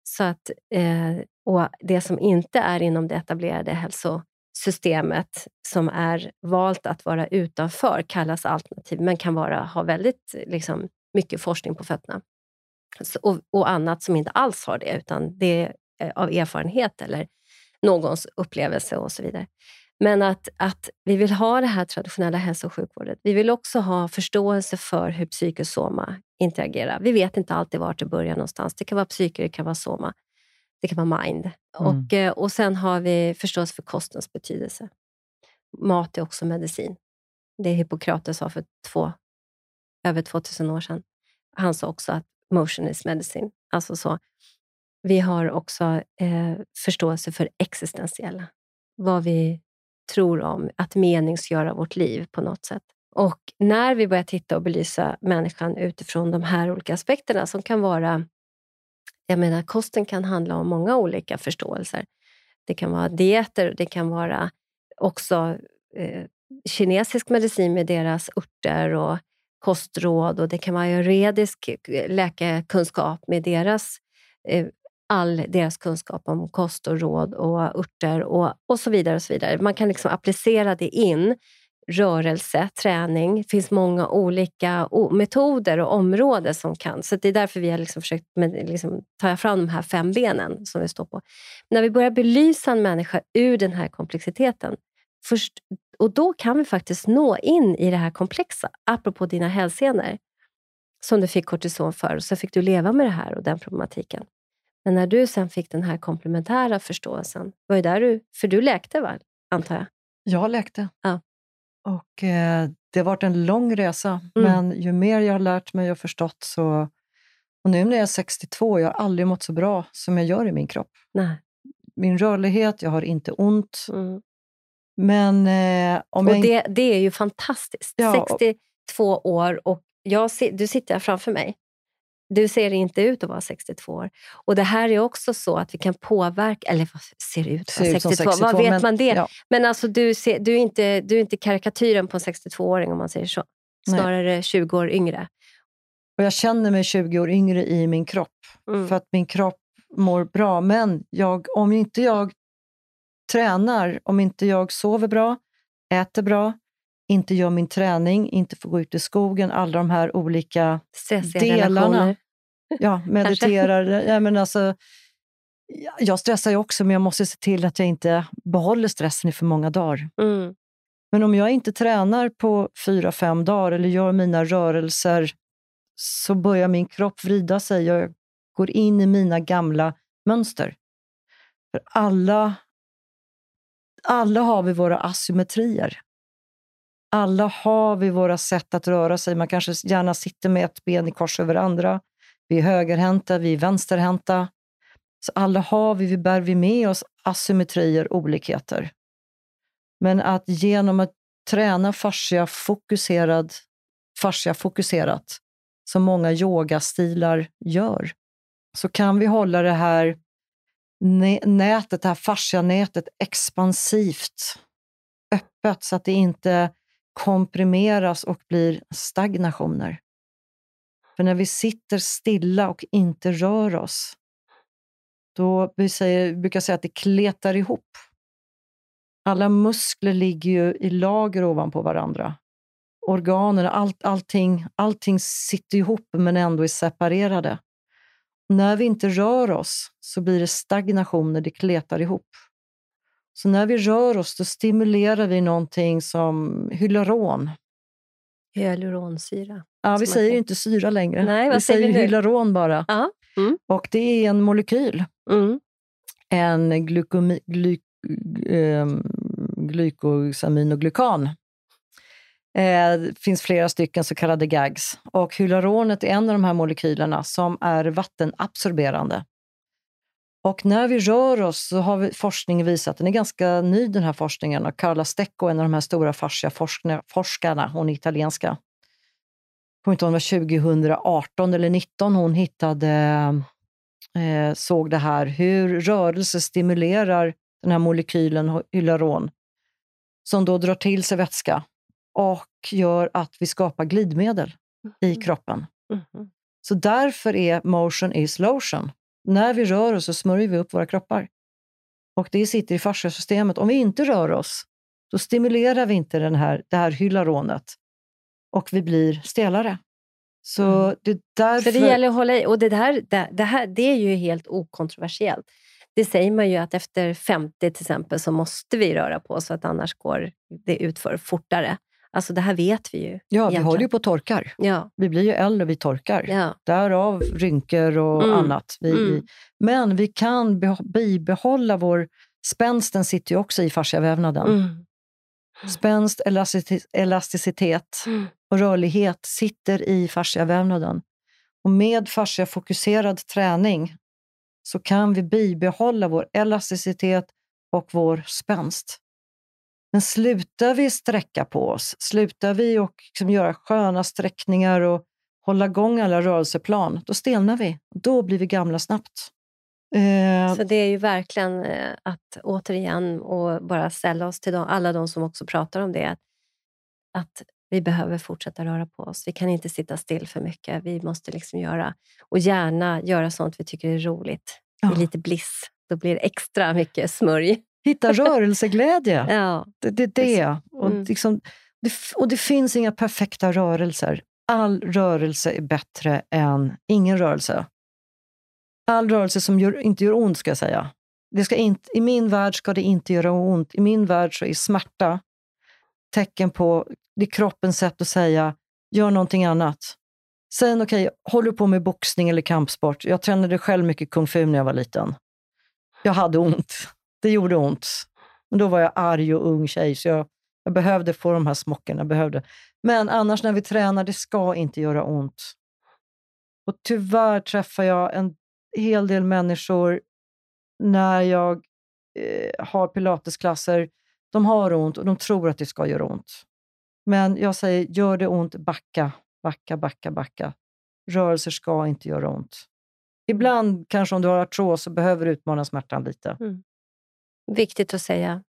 Så att, eh, och Det som inte är inom det etablerade hälsosystemet som är valt att vara utanför kallas alternativ, men kan vara, ha väldigt liksom, mycket forskning på fötterna. Så, och, och, annat som inte alls har det, utan det är av erfarenhet eller någons upplevelse och så vidare. Men att, att vi vill ha det här traditionella hälso och sjukvården. Vi vill också ha förståelse för hur psykosoma interagerar. Vi vet inte alltid vart det börjar någonstans. Det kan vara psyke, det kan vara soma, det kan vara mind. Mm. Och, eh, och sen har vi förståelse för kostens betydelse. Mat är också medicin. Det Hippokrates sa för två, över 2000 år sedan. Han sa också att motion is medicine. Alltså så. Vi har också eh, förståelse för existentiella. Vad vi tror om att meningsgöra vårt liv på något sätt. Och när vi börjar titta och belysa människan utifrån de här olika aspekterna som kan vara... Jag menar, kosten kan handla om många olika förståelser. Det kan vara dieter, det kan vara också eh, kinesisk medicin med deras örter och kostråd och det kan vara juridisk eh, läkekunskap med deras eh, all deras kunskap om kost och råd och örter och, och så vidare. och så vidare. Man kan liksom applicera det in. Rörelse, träning. Det finns många olika metoder och områden som kan. Så det är därför vi har liksom försökt med, liksom, ta fram de här fem benen som vi står på. När vi börjar belysa en människa ur den här komplexiteten, först, och då kan vi faktiskt nå in i det här komplexa, apropå dina hälsenor, som du fick kortison för, och så fick du leva med det här och den problematiken. Men när du sen fick den här komplementära förståelsen, var ju där du, för du läkte va, antar jag? Jag läkte. Ja. Och eh, det har varit en lång resa, mm. men ju mer jag har lärt mig och förstått så... Och nu när jag är 62, jag har aldrig mått så bra som jag gör i min kropp. Nej. Min rörlighet, jag har inte ont. Mm. Men eh, om och jag... det, det är ju fantastiskt. Ja, 62 år och jag, du sitter här framför mig. Du ser inte ut att vara 62 år. Och Det här är också så att vi kan påverka... Eller vad ser ut att vara 62? 62? Vad vet men, man det? Ja. Men alltså, du, ser, du, är inte, du är inte karikatyren på en 62-åring om man säger så. Snarare Nej. 20 år yngre. Och Jag känner mig 20 år yngre i min kropp. Mm. För att min kropp mår bra. Men jag, om inte jag tränar, om inte jag sover bra, äter bra, inte gör min träning, inte får gå ut i skogen, alla de här olika delarna. Ja, mediterar. ja, men alltså, jag stressar ju också, men jag måste se till att jag inte behåller stressen i för många dagar. Mm. Men om jag inte tränar på fyra, fem dagar eller gör mina rörelser så börjar min kropp vrida sig. Jag går in i mina gamla mönster. För alla, alla har vi våra asymmetrier alla har vi våra sätt att röra sig. Man kanske gärna sitter med ett ben i kors över andra. vi är högerhänta, vi är vänsterhänta. Så alla har vi, vi bär vi med oss asymmetrier, olikheter. Men att genom att träna fascia fokuserad, fascia fokuserat, som många yogastilar gör, så kan vi hålla det här nätet, det här fascianätet expansivt, öppet så att det inte komprimeras och blir stagnationer. För när vi sitter stilla och inte rör oss, då vi säger, vi brukar säga att det kletar ihop. Alla muskler ligger ju i lager ovanpå varandra. Organen, allt, allting, allting sitter ihop men ändå är separerade. När vi inte rör oss så blir det stagnationer, det kletar ihop. Så när vi rör oss då stimulerar vi någonting som hyaluron. Hyaluronsyra. Ja, vi säger inte syra längre. Nej, vad vi säger vi hyaluron bara. Ja. Mm. Och det är en molekyl. Mm. En glykomi, gly, eh, glykosaminoglykan. Eh, det finns flera stycken så kallade GAGs. Och hyaluronet är en av de här molekylerna som är vattenabsorberande. Och när vi rör oss så har vi forskning visat, den är ganska ny den här forskningen, och Carla Stecco, en av de här stora fascia-forskarna, hon är italienska. Jag kommer inte ihåg om det var 2018 eller 2019 hon hittade, eh, såg det här, hur rörelse stimulerar den här molekylen hyaluron, som då drar till sig vätska och gör att vi skapar glidmedel i mm. kroppen. Mm. Så därför är motion is lotion. När vi rör oss så smörjer vi upp våra kroppar. Och det sitter i fasciasystemet. Om vi inte rör oss, då stimulerar vi inte den här, det här hyaluronet och vi blir stelare. Så mm. det, därför... så det gäller att hålla i. Och det, här, det, det, här, det är ju helt okontroversiellt. Det säger man ju att efter 50 till exempel så måste vi röra på oss, att annars går det utför fortare. Alltså det här vet vi ju. Ja, egentligen. vi håller ju på att torkar. Ja. Vi blir ju äldre, vi torkar. Ja. Därav rynkor och mm. annat. Vi, mm. men vi kan bibehålla vår... Spänsten sitter ju också i fasciavävnaden. Mm. Spänst, elasticitet mm. och rörlighet sitter i fasciavävnaden. Och med fasciafokuserad träning så kan vi bibehålla vår elasticitet och vår spänst. Men slutar vi sträcka på oss, slutar vi och liksom göra sköna sträckningar och hålla igång alla rörelseplan, då stelnar vi. Då blir vi gamla snabbt. Eh. Så det är ju verkligen eh, att återigen och bara ställa oss till de, alla de som också pratar om det, att, att vi behöver fortsätta röra på oss. Vi kan inte sitta still för mycket. Vi måste liksom göra, och gärna göra sånt vi tycker är roligt. Ja. lite bliss. Då blir det extra mycket smörj. Hitta rörelseglädje. ja, det, det är det. Mm. Och, liksom, det. Och det finns inga perfekta rörelser. All rörelse är bättre än ingen rörelse. All rörelse som gör, inte gör ont, ska jag säga. Det ska inte, I min värld ska det inte göra ont. I min värld så är smärta tecken på det är kroppens sätt att säga, gör någonting annat. Sen, okej, okay, håller du på med boxning eller kampsport? Jag tränade själv mycket kung fu när jag var liten. Jag hade ont. Det gjorde ont. Men då var jag arg och ung tjej, så jag, jag behövde få de här smockorna. Behövde. Men annars när vi tränar, det ska inte göra ont. Och tyvärr träffar jag en hel del människor när jag eh, har pilatesklasser. De har ont och de tror att det ska göra ont. Men jag säger, gör det ont, backa, backa, backa, backa. Rörelser ska inte göra ont. Ibland, kanske om du har artros, så behöver du utmana smärtan lite. Mm. Viktigt att säga.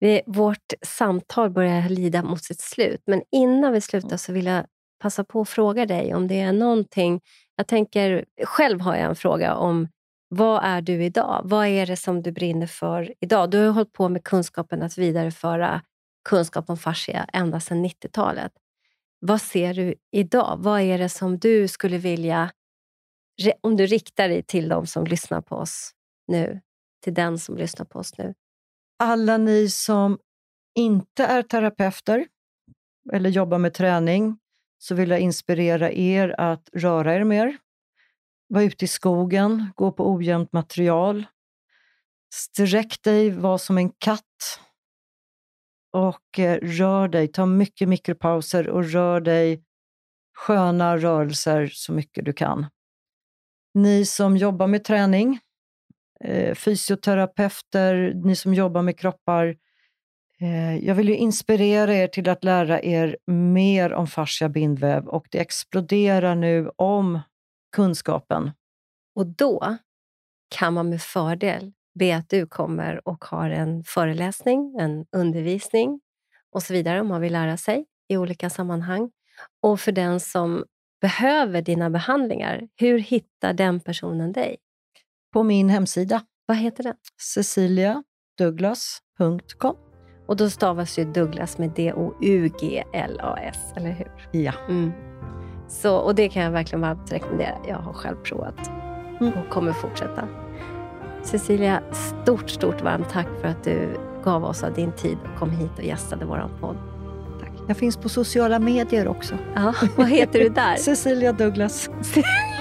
Vi, vårt samtal börjar lida mot sitt slut, men innan vi slutar så vill jag passa på att fråga dig om det är någonting... Jag tänker, själv har jag en fråga om vad är du idag? Vad är det som du brinner för idag? Du har hållit på med kunskapen att vidareföra kunskap om fascia ända sedan 90-talet. Vad ser du idag? Vad är det som du skulle vilja, om du riktar dig till de som lyssnar på oss nu, till den som lyssnar på oss nu? Alla ni som inte är terapeuter eller jobbar med träning, så vill jag inspirera er att röra er mer. Var ute i skogen, gå på ojämnt material. Sträck dig, var som en katt och eh, rör dig. Ta mycket mikropauser och rör dig sköna rörelser så mycket du kan. Ni som jobbar med träning, eh, fysioterapeuter, ni som jobbar med kroppar. Eh, jag vill ju inspirera er till att lära er mer om fascia bindväv och det exploderar nu om kunskapen. Och då kan man med fördel be att du kommer och har en föreläsning, en undervisning och så vidare om man vill lära sig i olika sammanhang. Och för den som behöver dina behandlingar, hur hittar den personen dig? På min hemsida. Vad heter den? ceciliadouglas.com. Och då stavas ju Douglas med D-O-U-G-L-A-S, eller hur? Ja. Mm. Så, och det kan jag verkligen varmt rekommendera. Jag har själv provat mm. och kommer fortsätta. Cecilia, stort, stort varmt tack för att du gav oss av din tid och kom hit och gästade vår podd. Tack. Jag finns på sociala medier också. Ja, vad heter du där? Cecilia Douglas.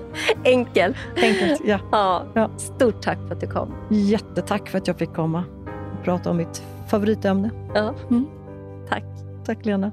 Enkel. Enkelt, ja. ja. ja. Stort tack för att du kom. Jättetack för att jag fick komma och prata om mitt favoritämne. Ja. Mm. Tack. Tack Lena.